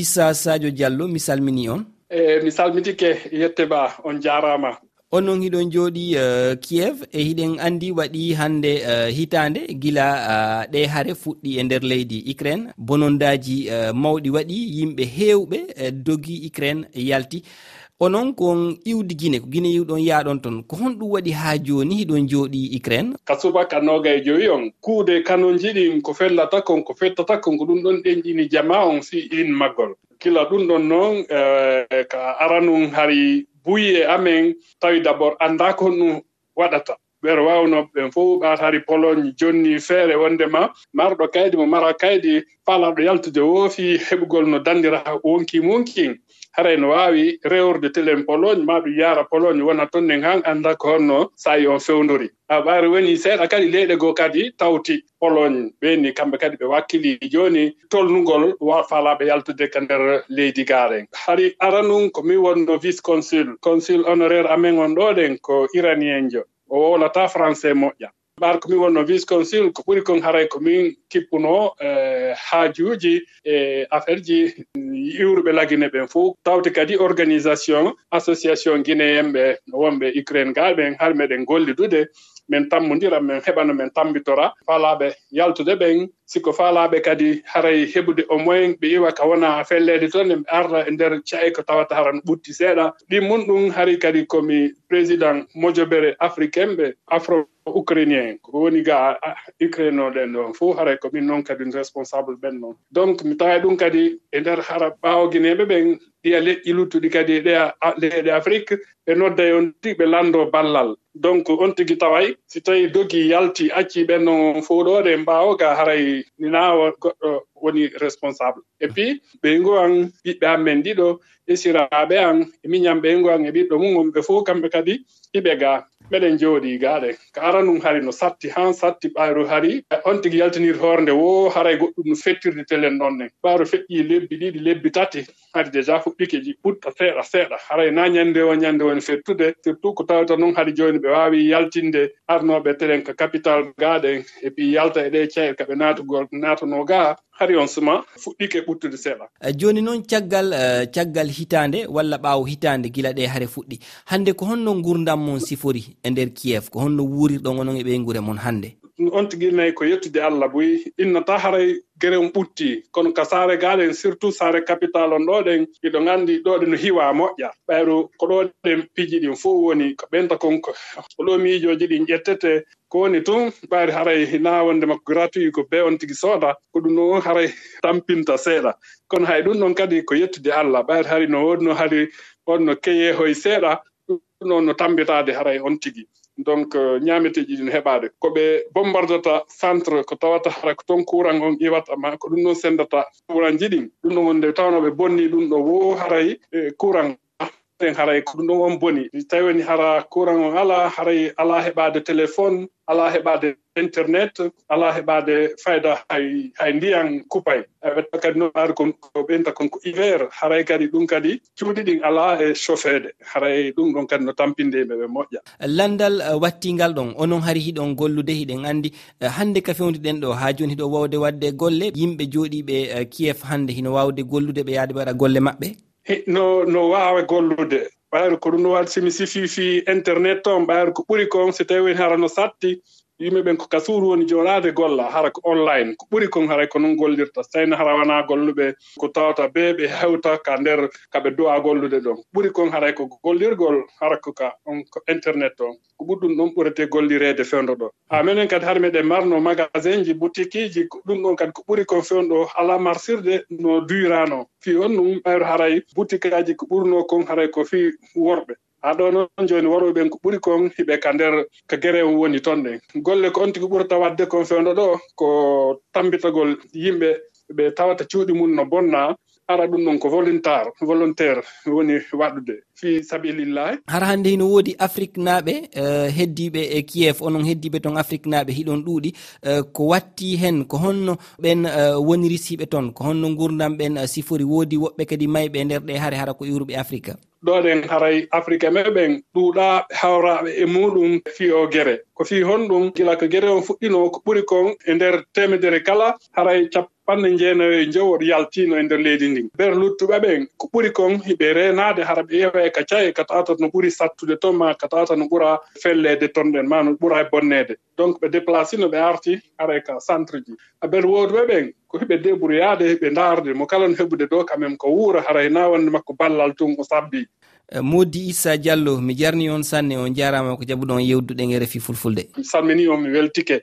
issa sadio diallo mi salmini on. E mi salmitike yettema on jarama. Onon hiɗon jooɗi uh, kiev e hiɗen andi waɗi hande uh, hitande gila uh, ɗe haare fuɗɗi e nder leydi ukraine. Bonondaji uh, e, mawɗi waɗi yimɓe hewɓe uh, dogi ukraine yalti. uh, onon kon iwdi guine ko guine iwɗon yaɗon toon ko honɗum waɗi ha joni hiɗon jooɗi ukraine? Ka subaka noga e joyi on kuude kanonji ɗin ko fellata kon ko fettata kon ko ɗum ɗon ɗenƴini jama on si in maggol kila ɗum ɗon noon eh, ka aranum hari buyi e amen tawi d' abord annda ko ɗum waɗata. Ɓeɗo wawno ɓen fof ɓatari pologne jonni feere wondema marɗo kaydi mo mara kaydi falaɗo yaltude woofi heɓugol no dandira wonki wonkin hara no waawi rewrude telen pologne ma ɗum yaara pologne wona toon nen han annda ko honno sayi on fewndori. A ɓaari woni seeɗa kadi leyɗe goo kadi tawti pologne. Ɓeni kamɓe kadi ɓe wakkili jooni tolnugol faalaɓe yaltude ka nder leydi gaaren hari aranun ko min wonno vice consul consul honoraire amen on ɗo ɗen ko iranien jo. O wowlata français moƴƴa. ɓar komin wonno vice council ko ɓuri kon haray komin kippuno e, haajuuji e affaire ji iwruɓe lagine ɓen fof tawde kadi organisation association guinéenɓe wonɓe ukraine ga ɓen har meɗen gollidude min tammodira min heɓano min tambitora. Falaɓe yaltude ɓen sikko faalaaɓe kadi haray heɓude au moyen ɓe iwa ka wona felleede toon ɓe arda e ndeer cay ko tawata haran ɓutti seeɗa. Ɗin mun ɗum hari kadi komi président mojobere africain ɓe afro ukrainien ko woni ga ukraine o ɗen ɗon fof haray ko min noon kadi responsable ɓen noon. Donc mi tawa ɗum kadi e ndeer hara ɓaawoguineɓe ɓen ɗiya leƴƴi luttuɗi kadi e ɗeya leyɗe e afrique ɓe nodda e on tigi ɓe lanndo ballal. Donc on tigi taway si tawii dogi yalti acci ɓen noon fof ɗo ɗe mbaawo ga haray mi nawa goɗɗo woni responsable. Et puis ɓeygo an ɓiɓɓe amen ɗiɗo e siraɓe an e miñam ɓeygo an e ɓiɗɗo mum ɓe fof kamɓe kadi hiɓe ga. meɗen jooɗi gaaɗe ko aran ɗum hari no satti han satti ɓayru hari. On tigi yaltinir hoorde wo haray goɗɗum no fettirde telen ɗon nen ɓayru feƴƴi lebbi ɗiɗi lebbi tati. Hadi déjà fuɗɗike ji ɓurɗa seeɗa seeɗa. Haray na ñannde o ñannde woni fettude. Surtout ko tawata noon hadi jooni ɓe waawi yaltinde arnooɓe telen ko capital gaaɗen e puis yalta e ɗe ceer ko ɓe naatugol naatanoo gaa. hari on suma fuɗɗike ɓuttude seeɗa. Eh, joni noon caggal eh, caggal hitande walla ɓaawo hitande gila ɗe hare fuɗɗi. Hannde ko honno gurdam mon sifori e nder kiev ko honno wuurirɗon onon e ɓeygure mon hannde? on tigi nayi ko yettude allah boyi innata haray gerem ɓutti. Kono ka saare gaaɗen surtout saare capital on ɗo ɗen iɗo nganndi ɗo ɗen no hiwa moƴƴa. Ɓayru ko ɗo ɗen piji ɗin fof woni ko ɓenta kon ko ɗo miijoji ɗin ƴettete. Ko woni tun ɓaari haray naawonde makko gratuit ko be on tigi sooda ko ɗum noon haray tampinta seeɗa. Kono hay ɗum ɗon kadi ko yettude allah. Ɓaari hari no wonno hari wonno keyeehoye seeɗa ɗum ɗon no tambitaade haray on tigi donc euh, ñaameteeji ɗin heɓaade. Ko ɓe bombardata centre ko tawata hara ko toon courant on ƴiwata ma ko ɗum ɗon senndata courant ji ɗin ɗum ɗo wonde tawno ɓe bonni ɗum ɗo wo haray e courant moften haray ko ɗum ɗon on boni. Tawi woni hara courant on ala haray ala heɓaade téléphone ala heɓaade internet ala heɓaade fayda hay hay ndiyan kupay. Eɓeta kadi noon ari ko ɓenta kon ko hiver haray kadi ɗum kadi cuuɗi ɗin ala e chauffeede haray ɗum ɗon kadi no tampinde yimɓe ɓe moƴƴa. Landal uh, wattingal ɗon onon hari hiɗon gollude hiɗen anndi. Uh, hannde ka fewdiɗen ɗo haa jooni hiɗo wawde waɗde golle. Yimɓe jooɗiiɓe uh, kiev hannde hino waawde gollude ɓe yahde ɓe waɗa golle maɓɓe. no no waawa gollude. Ɓayru ko ɗum no waɗi somi sifi fi internet toon ɓayru ko ɓuri kon so tawi woni hara no satti yimɓe ɓen ko kasuuru woni jooɗaade golla hara ko online. Ko ɓuri kon haray ko noon gollirta. So tawino hara wonaa golluɓe ko tawata bee ɓe hewta ka nder ka ɓe duwa gollude ɗon. Ɓuri kon haray ko gollirgol hara ko ka on ko internet on. Ko ɓurɗum ɗon ɓurete gollireede fewndo ɗo. Haa minen kadi har meɗen marno magasin ji boutique ji ɗum ɗon kadi ko ɓuri kon fewndo alaa marsirde no duyraano fii on ɗum ɓayro haray boutique aji ko ɓurnoo kon haray ko fii worɓe. aɗo noon jooni joni ɓen ko ɓuri kon hiɓe ka nder ko gere on woni toon ɗen golle ko on tigi ɓurata waɗde kon fewdo ɗo ko tambitagol yimɓe ɓe tawata cuuɗi mum no bonna ara ɗum ɗon ko volontaire volontaire woni waɗude. Fi sabilillahi. Hara hannde hino woodi afrique naaɓe eh, uh, heddiɓe e kiev onon heddiɓe toon afrique naaɓe hiɗon ɗuuɗi uh, ko watti heen ko honno ɓen eh, uh, woniri siiɓe toon ko honno gurdam ɓen uh, sifori woodi woɓɓe kadi mayɓe e nder ɗe hare hara ko iwruɓe e afrique. ɗoɗen haray afrique meɓen ɗuuɗa hawraɓe e muɗum fi o gere. Ko fi honɗum gila ko gere on fuɗɗino ko ɓuri kon e nder temedere kala haray capanɗe jeenayo e jowo ɗo yaltino e nder leydi ndin ber luttuɓe ɓen ko ɓuri kon hiɓe renade hara ɓe yewa e ka caye ka tata no ɓuri sattude ton ma ka tawata no ɓura fellede ton ɗen ma no ɓura e bonnede donc ɓe déplacé no ɓe arti hara ka centre ji. Aɓen woodɓe ɓen ko heɓe débrouillade heɓe ndaarde. Mo kala no heɓude ɗo quand même ko wuura haray nawande makko ballal tun o sabbi. Eh, Modi issa diallo mi jarni on sanne on jarama ko jaɓuɗon yewduɗen e refi fulfulde. Mi salmini on mi weltike.